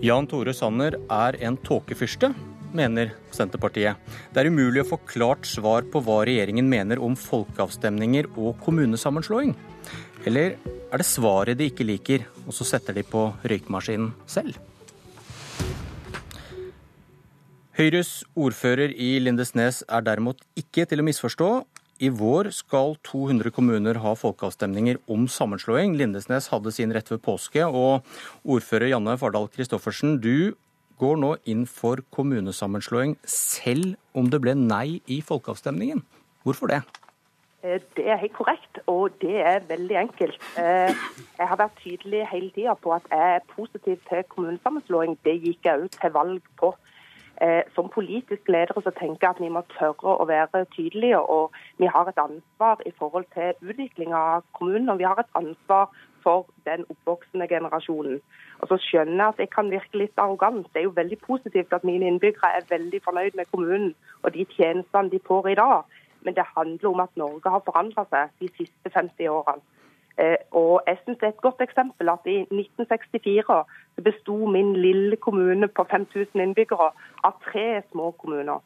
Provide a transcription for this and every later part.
Jan Tore Sanner er en tåkefyrste, mener Senterpartiet. Det er umulig å få klart svar på hva regjeringen mener om folkeavstemninger og kommunesammenslåing. Eller er det svaret de ikke liker, og så setter de på røykmaskinen selv? Høyres ordfører i Lindesnes er derimot ikke til å misforstå. I vår skal 200 kommuner ha folkeavstemninger om sammenslåing. Lindesnes hadde sin rett ved påske. Og ordfører Janne Fardal Christoffersen, du går nå inn for kommunesammenslåing selv om det ble nei i folkeavstemningen. Hvorfor det? Eh, det er helt korrekt, og det er veldig enkelt. Eh, jeg har vært tydelig hele tida på at jeg er positiv til kommunesammenslåing. Det gikk jeg òg til valg på. Eh, som politisk ledere så tenker jeg at vi må tørre å være tydelige. Og vi har et ansvar i forhold til utvikling av kommunen, og vi har et ansvar for den oppvoksende generasjonen. Og så skjønner jeg at jeg kan virke litt arrogant. Det er jo veldig positivt at mine innbyggere er veldig fornøyd med kommunen og de tjenestene de får i dag. Men det handler om at Norge har forandra seg de siste 50 årene. Eh, og jeg synes Det er et godt eksempel at i 1964 besto min lille kommune på 5000 innbyggere av tre små kommuner.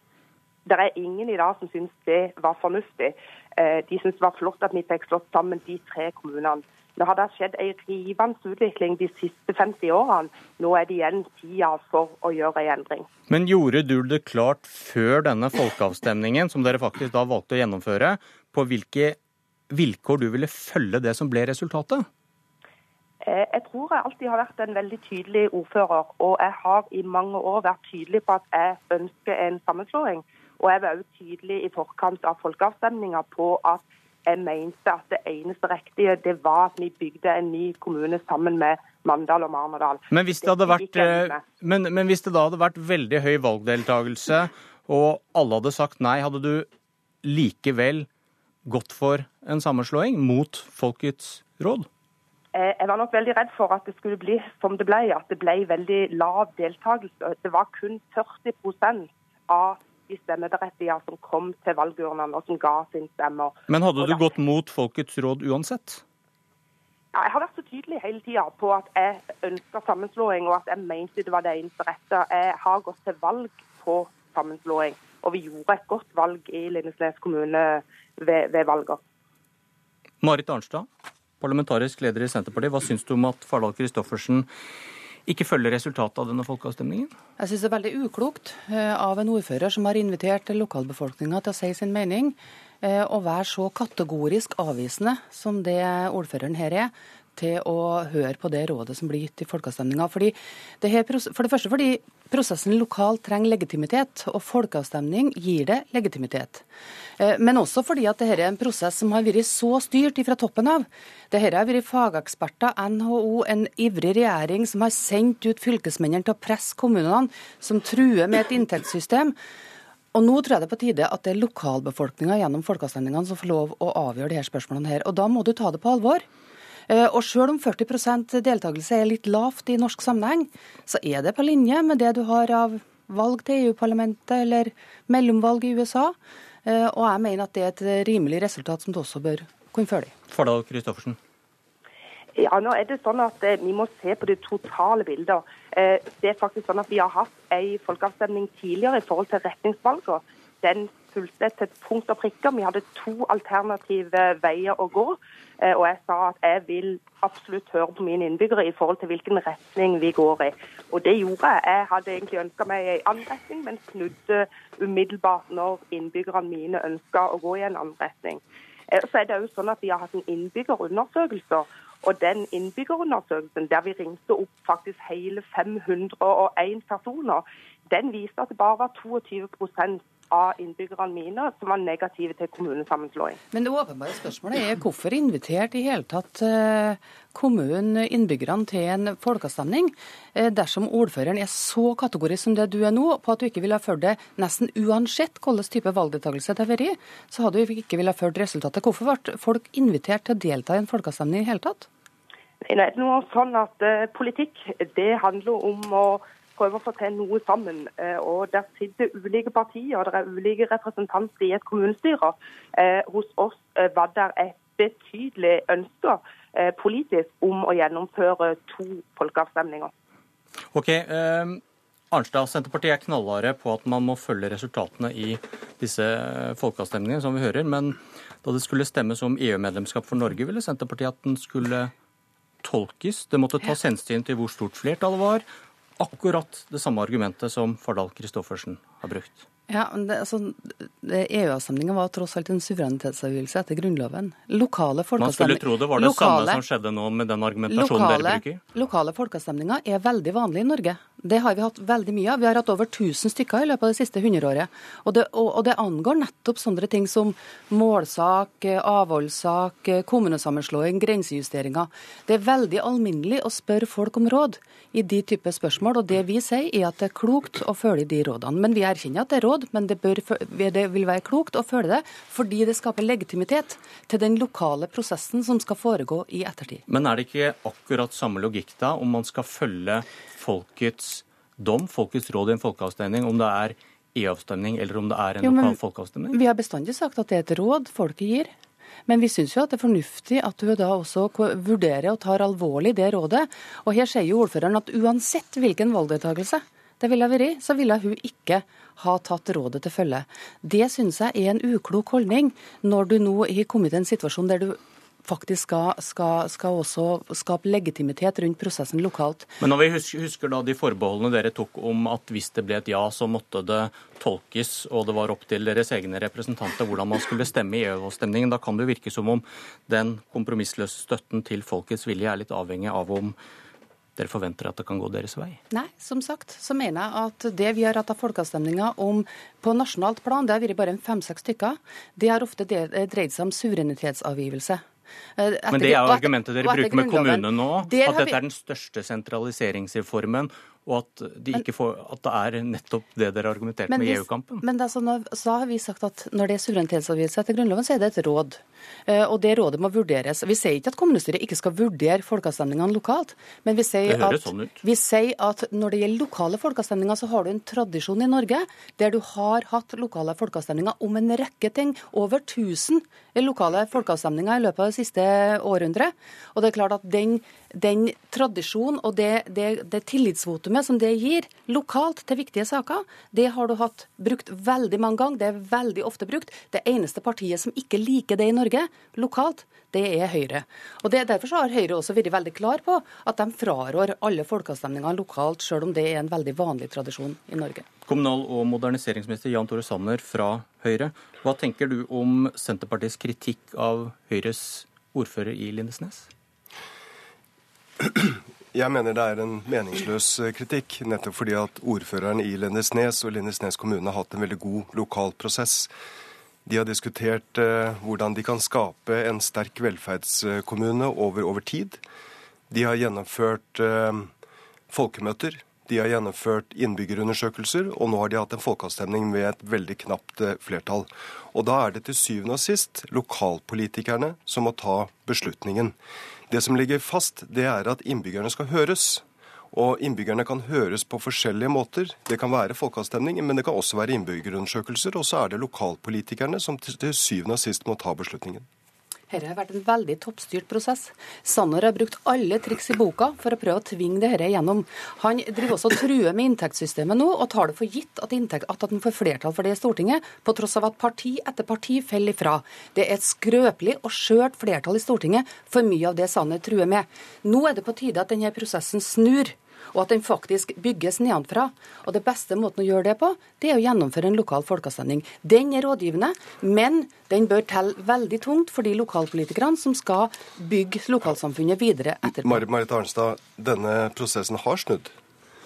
Det er ingen i dag som syns det var fornuftig. Eh, de syns det var flott at vi fikk slått sammen de tre kommunene. Det har skjedd en rivende utvikling de siste 50 årene. Nå er det igjen tida for å gjøre en endring. Men gjorde du det klart før denne folkeavstemningen, som dere faktisk da valgte å gjennomføre, på hvilke vilkår du ville følge det som ble resultatet? Eh, jeg tror jeg alltid har vært en veldig tydelig ordfører, og jeg har i mange år vært tydelig på at jeg ønsker en sammenslåing. Og jeg var også tydelig i forkant av folkeavstemninga på at jeg mente at det eneste riktige det var at vi bygde en ny kommune sammen med Mandal og Marnardal. Men hvis det, vært, eh, men, men hvis det da hadde vært veldig høy valgdeltakelse, og alle hadde sagt nei, hadde du likevel gått for en sammenslåing mot folkets råd? Eh, jeg var nok veldig redd for at det skulle bli som det ble, at det ble veldig lav deltakelse. Det var kun 40% av de stemmeberettigede som kom til valgurnene og som ga sin stemmer. Men hadde du gått mot folkets råd uansett? Ja, jeg har vært så tydelig hele tida på at jeg ønska sammenslåing, og at jeg mente det var det eneste rette. Jeg har gått til valg på sammenslåing, og vi gjorde et godt valg i Lindesnes kommune ved, ved valget. Marit Arnstad, parlamentarisk leder i Senterpartiet. Hva syns du om at Fardal Kristoffersen ikke følger resultatet av denne folkeavstemningen? Jeg syns det er veldig uklokt eh, av en ordfører som har invitert lokalbefolkninga til å si sin mening, eh, å være så kategorisk avvisende som det ordføreren her er, til å høre på det rådet som blir gitt i folkeavstemninga. For det første fordi prosessen lokalt trenger legitimitet, og folkeavstemning gir det legitimitet. Eh, men også fordi at dette er en prosess som har vært så styrt fra toppen av. Dette har vært fageksperter, NHO, en ivrig regjering som har sendt ut fylkesmennene til å presse kommunene, som truer med et inntektssystem. Og Nå tror jeg det er på tide at det er lokalbefolkninga gjennom folkeavstemningene som får lov å avgjøre disse spørsmålene. her. Og Da må du ta det på alvor. Eh, og selv om 40 deltakelse er litt lavt i norsk sammenheng, så er det på linje med det du har av valg til EU-parlamentet eller mellomvalg i USA. Eh, og jeg mener at det er et rimelig resultat som du også bør kunne følge. Fardal Kristoffersen. Ja, nå er det sånn at eh, Vi må se på det totale bildet. Det er faktisk sånn at Vi har hatt en folkeavstemning tidligere i forhold til retningsvalgene. Den fulgte til punkt og prikker. Vi hadde to alternative veier å gå. Eh, og jeg sa at jeg vil absolutt høre på mine innbyggere i forhold til hvilken retning vi går i. Og det gjorde jeg. Jeg hadde egentlig ønska meg en annen retning, men snudde umiddelbart når innbyggerne mine ønska å gå i en annen retning. Eh, så er det jo sånn at Vi har hatt en innbyggerundersøkelse. Og den innbyggerundersøkelsen der vi ringte opp faktisk hele 501 personer, den viste at det bare var 22 av innbyggerne mine som var negative til kommunesammenslåing. Men det åpenbare spørsmålet er hvorfor inviterte i hele tatt eh, kommunen innbyggerne til en folkeavstemning eh, dersom ordføreren er så kategorisk som det du er nå, på at du ikke ville ha ført det nesten uansett hvilken type valgdeltakelse det har vært, så hadde du ikke ville ha ført resultatet. Hvorfor ble folk invitert til å delta i en folkeavstemning i hele tatt? Nei, Det er noe sånn at uh, Politikk det handler om å prøve å få til noe sammen. Eh, og Der sitter ulike partier og det er ulike representanter i et kommunestyre. Eh, hos oss eh, var det et betydelig ønske politisk om å gjennomføre to folkeavstemninger. Ok, eh, Arnstad, Senterpartiet er knallharde på at man må følge resultatene i disse folkeavstemningene, som vi hører. Men da det skulle stemmes om EU-medlemskap for Norge, ville Senterpartiet at den skulle tolkes. Det måtte tas hensyn til hvor stort flertallet var. Akkurat det samme argumentet som Fardal Kristoffersen har brukt. Ja, men altså, EU-avstemninga var tross alt en suverenitetsavgivelse etter Grunnloven. Lokale Man skulle tro det var det lokale, samme som skjedde nå med den argumentasjonen lokale, dere bruker? Lokale folkeavstemninger er veldig vanlig i Norge. Det har vi hatt veldig mye av. Vi har hatt over 1000 stykker i løpet av det siste hundreåret. Og og, og det angår nettopp sånne ting som målsak, avholdssak, kommunesammenslåing, grensejusteringer. Det er veldig alminnelig å spørre folk om råd i de typer spørsmål. Og det vi sier er at det er klokt å følge de rådene. Men vi erkjenner at det er råd, men det, bør, det vil være klokt å følge det fordi det skaper legitimitet til den lokale prosessen som skal foregå i ettertid. Men er det ikke akkurat samme logikk da, om man skal følge folkets dom, folkets råd i en folkeavstemning, om det er e-avstemning eller om det er en jo, lokal folkeavstemning? Vi har bestandig sagt at det er et råd folket gir. Men vi syns jo at det er fornuftig at hun da også vurderer og tar alvorlig det rådet. Og her sier jo ordføreren at uansett hvilken valgdeltakelse det ville vært, så ville hun ikke ha tatt rådet til følge. Det syns jeg er en uklok holdning når du nå har kommet i en situasjon der du faktisk skal, skal, skal, også skape legitimitet rundt prosessen lokalt. Men når vi husker, husker, da de forbeholdene dere tok om at hvis det ble et ja, så måtte det tolkes, og det var opp til deres egne representanter hvordan man skulle stemme i EU-avstemningen, da kan det virke som om den kompromissløse støtten til folkets vilje er litt avhengig av om dere forventer at det kan gå deres vei? Nei, som sagt så mener jeg at det vi har hatt av folkeavstemninger om på nasjonalt plan, det har vært bare fem-seks stykker. Det har ofte dreid seg om suverenitetsavgivelse. Etter, Men det er argumentet dere bruker med kommunene nå, at dette er den største sentraliseringsreformen og at, de får, at, det er nettopp det dere har argumentert med i EU-kampen. Men altså, så har vi sagt at når det er suverenitetsavgivelse etter Grunnloven, så er det et råd. Eh, og det rådet må vurderes. Vi sier ikke at kommunestyret ikke skal vurdere folkeavstemningene lokalt, men vi sier, at, sånn vi sier at når det gjelder lokale folkeavstemninger, så har du en tradisjon i Norge der du har hatt lokale folkeavstemninger om en rekke ting. Over 1000 lokale folkeavstemninger i løpet av det siste århundret. Og det er klart at den den tradisjonen og det, det, det tillitsvotumet som det gir lokalt til viktige saker, det har du hatt brukt veldig mange ganger. Det er veldig ofte brukt. Det eneste partiet som ikke liker det i Norge lokalt, det er Høyre. Og det, Derfor så har Høyre også vært veldig klar på at de frarår alle folkeavstemninger lokalt, selv om det er en veldig vanlig tradisjon i Norge. Kommunal- og moderniseringsminister Jan Tore Sanner fra Høyre. Hva tenker du om Senterpartiets kritikk av Høyres ordfører i Lindesnes? Jeg mener det er en meningsløs eh, kritikk, nettopp fordi at ordføreren i Lindesnes og Lindesnes kommune har hatt en veldig god lokal prosess. De har diskutert eh, hvordan de kan skape en sterk velferdskommune over, over tid. De har gjennomført eh, folkemøter. De har gjennomført innbyggerundersøkelser, og nå har de hatt en folkeavstemning med et veldig knapt eh, flertall. Og da er det til syvende og sist lokalpolitikerne som må ta beslutningen. Det som ligger fast, det er at innbyggerne skal høres. Og innbyggerne kan høres på forskjellige måter. Det kan være folkeavstemning, men det kan også være innbyggerundersøkelser. Og så er det lokalpolitikerne som til syvende og sist må ta beslutningen. Dette har vært en veldig toppstyrt prosess. Sanner har brukt alle triks i boka for å prøve å tvinge dette igjennom. Han driver også og truer med inntektssystemet nå, og tar det for gitt at, inntekt, at han får flertall for det i Stortinget, på tross av at parti etter parti faller ifra. Det er et skrøpelig og skjørt flertall i Stortinget for mye av det Sanner truer med. Nå er det på tide at denne prosessen snur og at den faktisk bygges nedenfra. Og det beste måten å gjøre det på, det er å gjennomføre en lokal folkeavstemning. Den er rådgivende, men den bør telle veldig tungt for de lokalpolitikerne som skal bygge lokalsamfunnet videre etterpå. Marit Arnstad, denne prosessen har snudd.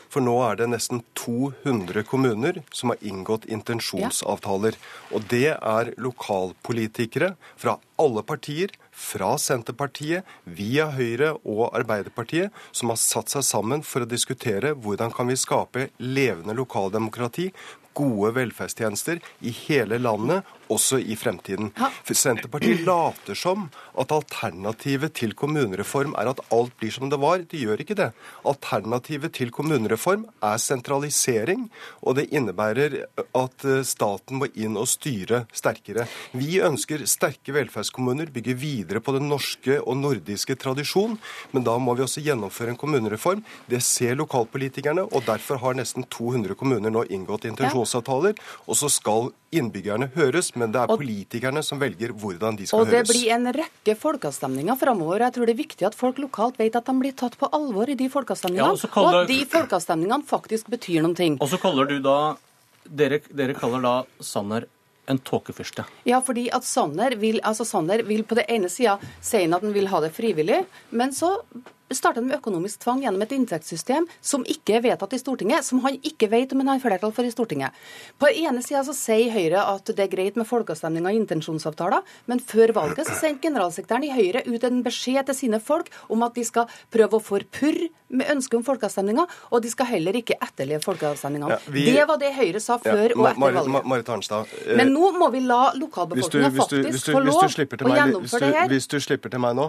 For nå er det nesten 200 kommuner som har inngått intensjonsavtaler. Og det er lokalpolitikere fra alle partier, fra Senterpartiet, via Høyre og Arbeiderpartiet, som har satt seg sammen for å diskutere hvordan kan vi skape levende lokaldemokrati, gode velferdstjenester i hele landet, også i fremtiden. For Senterpartiet later som at alternativet til kommunereform er at alt blir som det var. Det gjør ikke det. Alternativet til kommunereform er sentralisering, og det innebærer at eh, staten må inn og styre sterkere. Vi ønsker sterke velferdskommuner, bygge videre på den norske og nordiske tradisjon, men da må vi også gjennomføre en kommunereform. Det ser lokalpolitikerne, og derfor har nesten 200 kommuner nå inngått intensjonsavtaler. Og så skal innbyggerne høres, men det er politikerne som velger hvordan de skal høres. Og det høres. blir en rekke folkeavstemninger framover. Jeg tror det er viktig at folk lokalt vet at de blir tatt på alvor i de folkeavstemningene, ja, og, og at de folkeavstemningene faktisk betyr noen ting. Og så kaller du da Dere, dere kaller da Sanner en tåkefyrste. Ja, fordi at Sanner vil, altså Sanner vil på det ene sida si at han vil ha det frivillig, men så starter med økonomisk tvang gjennom et inntektssystem som ikke er vedtatt i Stortinget, som han ikke vet om han har flertall for i Stortinget. På den ene sida så sier Høyre at det er greit med folkeavstemninger og intensjonsavtaler, men før valget så sendte generalsekretæren i Høyre ut en beskjed til sine folk om at de skal prøve å forpurre med ønske om folkeavstemninger, og de skal heller ikke etterleve folkeavstemningene. Ja, vi... Det var det Høyre sa før ja, og etter valget. Marit Arnstad, eh... Men nå må vi la lokalbefolkninga faktisk få lov å gjennomføre det her. Hvis du slipper til meg nå,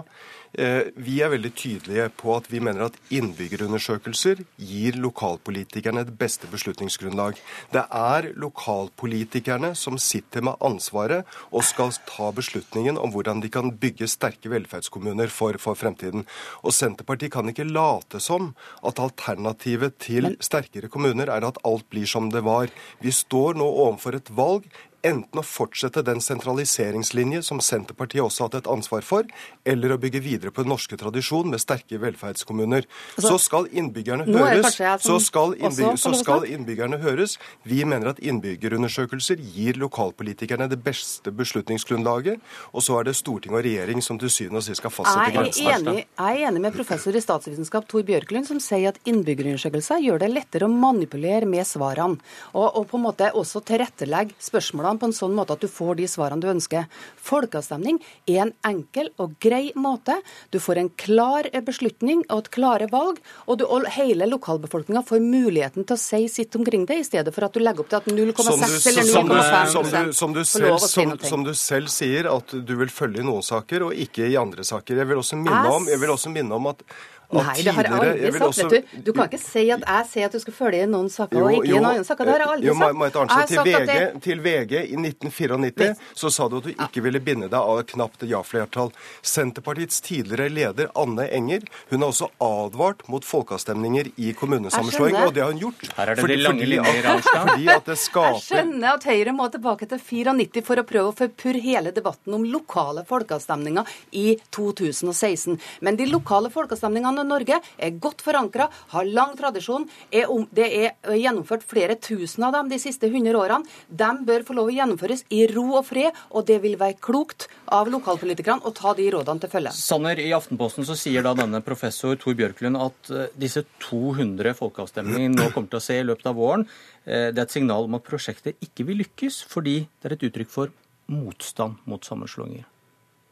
Eh, vi er veldig tydelige på at vi mener at innbyggerundersøkelser gir lokalpolitikerne det beste beslutningsgrunnlag. Det er lokalpolitikerne som sitter med ansvaret og skal ta beslutningen om hvordan de kan bygge sterke velferdskommuner for, for fremtiden. Og Senterpartiet kan ikke late som at alternativet til sterkere kommuner er at alt blir som det var. Vi står nå overfor et valg enten å fortsette den sentraliseringslinje som Senterpartiet også har hatt et ansvar for, eller å bygge videre på den norske tradisjon med sterke velferdskommuner. Altså, så skal innbyggerne høres. Så skal, innbygger, så skal innbyggerne høres. Vi mener at innbyggerundersøkelser gir lokalpolitikerne det beste beslutningsgrunnlaget, og så er det storting og regjering som til syvende og sist skal fastsette grensene. Jeg er enig med professor i statsvitenskap Tor Bjørklund, som sier at innbyggerundersøkelser gjør det lettere å manipulere med svarene, og, og på en måte også tilrettelegge spørsmålene spørsmålene på en sånn måte at du får de svarene du ønsker. Folkeavstemning er en enkel og grei måte. Du får en klar beslutning og et klare valg, og, du, og hele lokalbefolkninga får muligheten til å si sitt omkring det, i stedet for at du legger opp til at 0,6 eller 0,5 som, du, som, som, du selv sier, at du vil følge i noen saker og ikke i andre saker. Jeg vil også minne om, jeg vil også minne om at Nei, det har jeg aldri sagt. Også... vet Du Du kan ikke si at jeg sier at du skal følge noen saker jo, og ikke i noen saker. Det har jeg aldri jo, sagt. Marit Arnstad, til, VG, det... til VG i 1994 så sa du at du ikke ville binde deg av et knapt ja-flertall. Senterpartiets tidligere leder Anne Enger hun har også advart mot folkeavstemninger i kommunesammenslåing, og det har hun gjort. Her er det fordi, de lange linjer, fordi at det skaper... Jeg skjønner at Høyre må tilbake til 94 for å prøve å forpurre hele debatten om lokale folkeavstemninger i 2016. Men de lokale folkeavstemningene Norge er godt forankra, har lang tradisjon. Er om, det er gjennomført flere tusen av dem de siste 100 årene. De bør få lov å gjennomføres i ro og fred, og det vil være klokt av lokalpolitikerne å ta de rådene til følge. Sanner, I Aftenposten så sier da denne professor Tor Bjørklund at eh, disse 200 folkeavstemningene nå kommer til å se i løpet av våren. Eh, det er et signal om at prosjektet ikke vil lykkes, fordi det er et uttrykk for motstand mot sammenslåinger.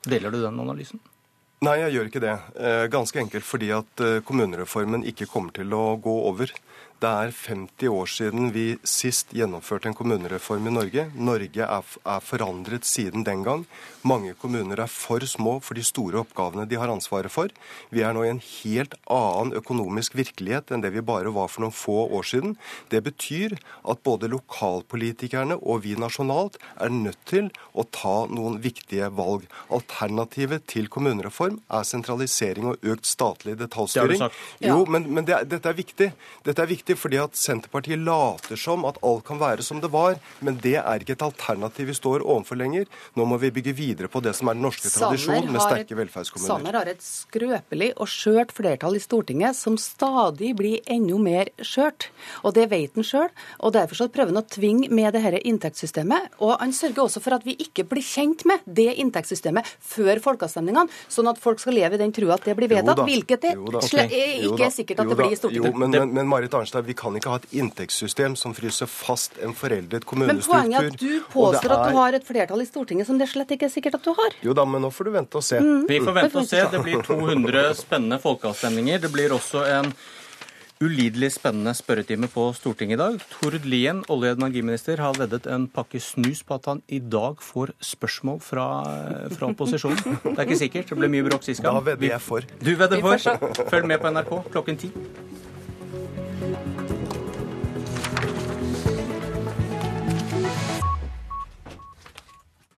Deler du den analysen? Nei, jeg gjør ikke det. Eh, ganske enkelt fordi at eh, kommunereformen ikke kommer til å gå over. Det er 50 år siden vi sist gjennomførte en kommunereform i Norge. Norge er, er, forandret siden den gang. Mange kommuner er for små for de store oppgavene de har ansvaret for. Vi er nå i en helt annen økonomisk virkelighet enn det vi bare var for noen få år siden. Det betyr at både lokalpolitikerne og vi nasjonalt er nødt til å ta noen viktige valg. Alternativet til kommunereform er sentralisering og økt statlig detaljstyring. Det jo, men, men det, dette er viktig. Dette er viktig viktig fordi at Senterpartiet later som at alt kan være som det var. Men det er ikke et alternativ vi står overfor lenger. Nå må vi bygge videre på det som er den norske tradisjon med sterke velferdskommuner. Sanner har et skrøpelig og skjørt flertall i Stortinget som stadig blir enda mer skjørt. Og det vet han sjøl. Og derfor så prøver han å tvinge med det dette inntektssystemet. Og han sørger også for at vi ikke blir kjent med det inntektssystemet før folkeavstemningene, sånn at folk skal leve i den trua at det blir vedtatt, hvilket det ikke er sikkert at det blir i Stortinget. Jo, men, men, men Marit Arnstad, at vi kan ikke ha et inntektssystem som fryser fast en foreldet kommunestruktur. Men poenget er at du påstår er... at du har et flertall i Stortinget som det slett ikke er sikkert at du har. Jo da, men nå får du vente og se. Mm. Vi får vente og se. Det blir 200 spennende folkeavstemninger. Det blir også en ulidelig spennende spørretime på Stortinget i dag. Tord Lien, olje- og energiminister, har veddet en pakke snus på at han i dag får spørsmål fra, fra opposisjonen. Det er ikke sikkert. Det ble mye bråk sist gang. Da vedder jeg for. Du vedder for. Følg med på NRK klokken ti.